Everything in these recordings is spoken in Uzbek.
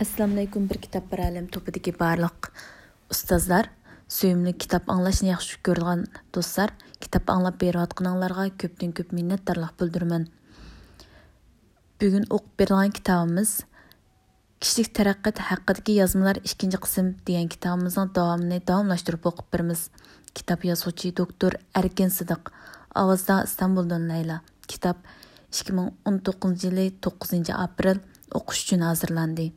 assalomu alaykum bir kitob bir alam to'pidagi barliq ustozlar. Suyimli kitob anglashni yaxshi ko'rgan do'stlar kitob anglab berayotganlarga ko'pdan ko'p minnatdorlik bildiraman bugun o'qib bergan kitobimiz kishilik taraqqiyot haqidagi yozmalar ikkinchi qism degan kitobimizning davomini davomlashtirib o'qib beramiz. Kitob yozuvchi doktor arkin sidiq ovozda istanbuldan layla. Kitob 2019 yili 9 aprel o'qish uchun hozirlandi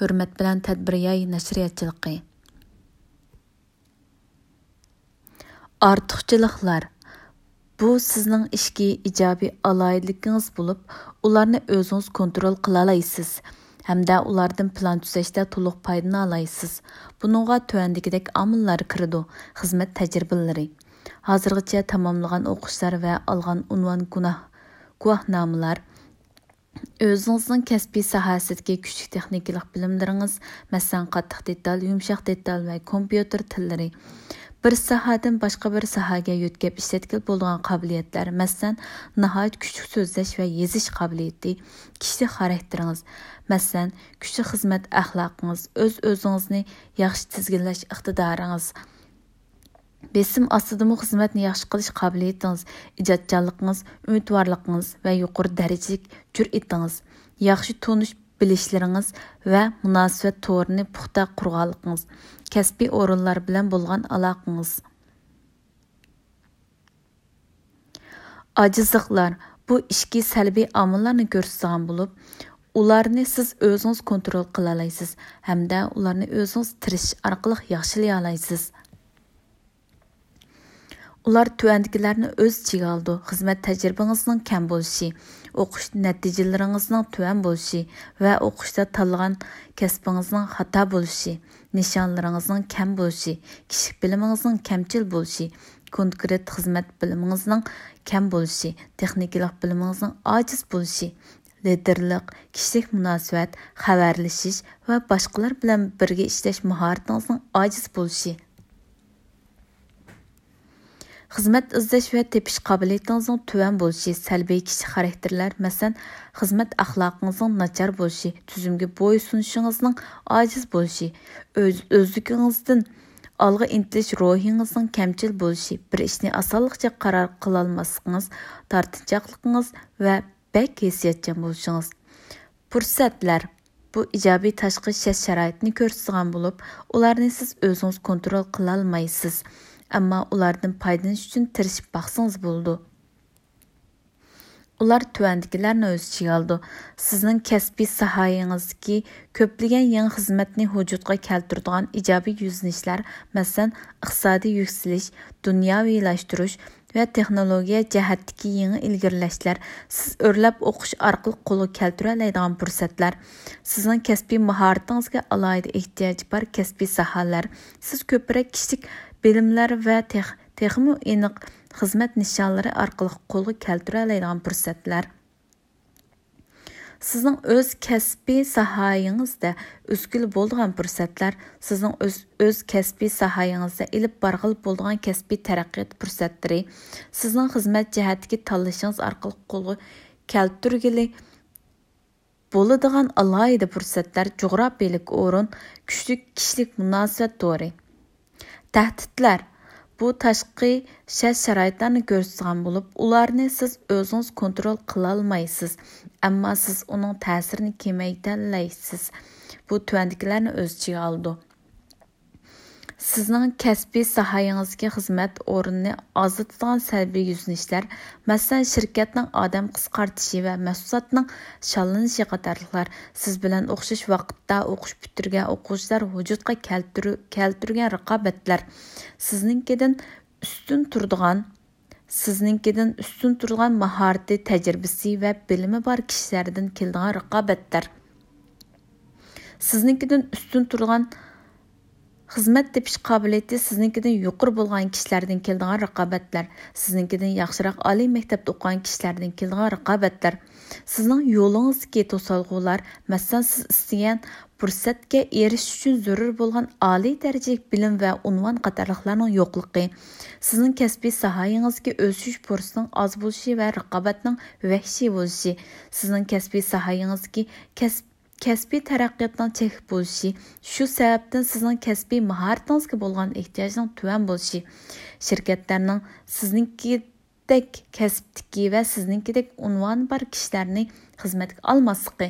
hurmat bilan tadbiryoy nashriyatchiligi ortiqchiliklar bu sizning ishki ijobiy aloyidligingiz bo'lib ularni o'zingiz kontrol qila olasiz hamda ulardan plan tuzashda to'liq foydalana olasiz buningga tuvandagidek omillar kiradi xizmat tajribalari hozirgacha tamomlagan o'qishlar va olgan unvon gunoh guvohnomalar Өзіңіздің kasbiy sohasidagi күшік техникалық bilimlaringiz masalan қаттық detal yumshoq detal va компьютер tillari bir sohadan boshqa bir sohaga yo'tkab ishlatgan bo'lgan qobiliyatlar masalan nihoyat kuchli so'zlash va yezish qobiliyati kishilik xarakteringiz masalan kuchli xizmat axloqingiz o'z o'zingizni yaxshi tizginlash iqtidoringiz Besim astidimi xizmətni yaxşı qilish qabiliyyətiniz, ijadchanlığınız, ümidvarlığınız və yuqori dərəcəlik cürətiniz, yaxşı tunuş bilişləriniz və münasibət torini puxta qurğanlığınız, kəsbi orunlar bilan bolğan alaqınız. Acizliklar bu işki səlbi amillarni görsəsən olub, ularni siz özünüz kontrol qila olasiz hamda ularni o'zingiz tirish orqali yaxshilay olasiz ular tuandikilarni o'z ichiga oldi. Xizmat tajribangizning kam bo'lishi o'qish natijalaringizning tuan bo'lishi va o'qishda tanlagan kasbingizning xato bo'lishi nishonlaringizning kam bo'lishi kishilik bilimingizning kamchil bo'lishi konkret xizmat bilimingizning kam bo'lishi texnikalik bilimingizning ojiz bo'lishi liderlik kishilik munosabat xabarlashish va boshqalar bilan birga ishlash mahoratingizning ojiz bo'lishi xizmat izlash va tepish qobiliyatingizning tuvan bo'lishi salbiy kishi xarakterlar masalan xizmat axloqingizning nachar bo'lishi tuzumga bo'ysunishingizning ojiz bo'lishi o'z o'zligingizdan olg'a intilish ruhingizning kamchil bo'lishi bir ishni osonlikcha qaror qilolmasligingiz tortinchoqligingiz va bak hissiyatchan bo'lishingiz. Fursatlar. Bu ijobiy tashqi shart sharoitni ko'rsatgan bo'lib ularni siz o'zingiz kontrol qilolmaysiz. Ammo ulardan foydalanish uchun tirishib baqsangiz bo'ldi ular tuvandikilarni o'z ichiga oldi sizning kasbiy sohangizdagi ko'plagan yangi xizmatni vujudga keltiradigan ijobiy yuzinishlar masalan iqtisodiy yuksalish dunyoviylashtirish va texnologiya jihatdagi yangi ilgirlashlar siz o'rlab o'qish orqali qo'lga keltira oladigan fursatlar sizning kasbiy mahoratingizga alohida ehtiyoji bor kasbiy sohalar siz ko'proq kishilik bilimlar va tex texmi aniq xizmat nishonlari orqali qo'lga keltira oladigan fursatlar. Sizning o'z kasbiy sohangizda o'skil bo'lgan fursatlar sizning o'z o'z kasbiy sohangizda ilib borg'il bo'lgan kasbiy taraqqiyot fursatlari sizning xizmat jihatiga tanlashingiz orqali qo'lga keltirgili bo'ladigan alohida fursatlar jo'grafiyalik o'rin kuchli kishilik munosabat to'ri tahdidlar bu tashqi shart sharoitlarni ko'rsatgan bo'lib ularni siz o'zingiz kontrol qilolmaysiz ammo siz uning ta'sirini kamaytiralaysiz bu tuvandikilarni o'z ichiga oldi sizning kasbiy sohangizga xizmat o'rnini ozitadigan salbiy yuzinishlar masalan shirkatning odam qisqartishi va mahsulotning shallanishi qatorliqlar siz bilan o'xshash vaqtda o'qish bitirgan o'quvchilar vujudga keltirgan raqobatlar sizninkidan ustun turadigan sizninkidan ustun turgan mahorati tajribasi va bilimi bor kishilardan keladigan raqobatlar sizninkidan ustun turgan xizmat tepish qobiliyati siznikidan yuqori bo'lgan kishilardan keladigan raqobatlar siznikidan yaxshiroq oliy maktabda o'qigan kishilardan keladigan raqobatlar sizning yo'lingizdagi to'solg'ular masalan siz istagan fursatga erishish uchun zarur bo'lgan oliy darajalik bilim va unvon qatorliqlarning yo'qligi sizning kasbiy sohangizga o'sish fursining oz bo'lishi va raqobatning vahshiy bo'lishi sizning kasbiy sohangizga kasb kasbiy taraqqiyotning chek bo'lishi shu sababdan sizning kasbiy mahoratingizga bo'lgan ehtiyojning tuvan bo'lishi shirkatlarning sizninkidek kasbdiki va sizninkidek unvoni bor kishilarni xizmatga olmasligi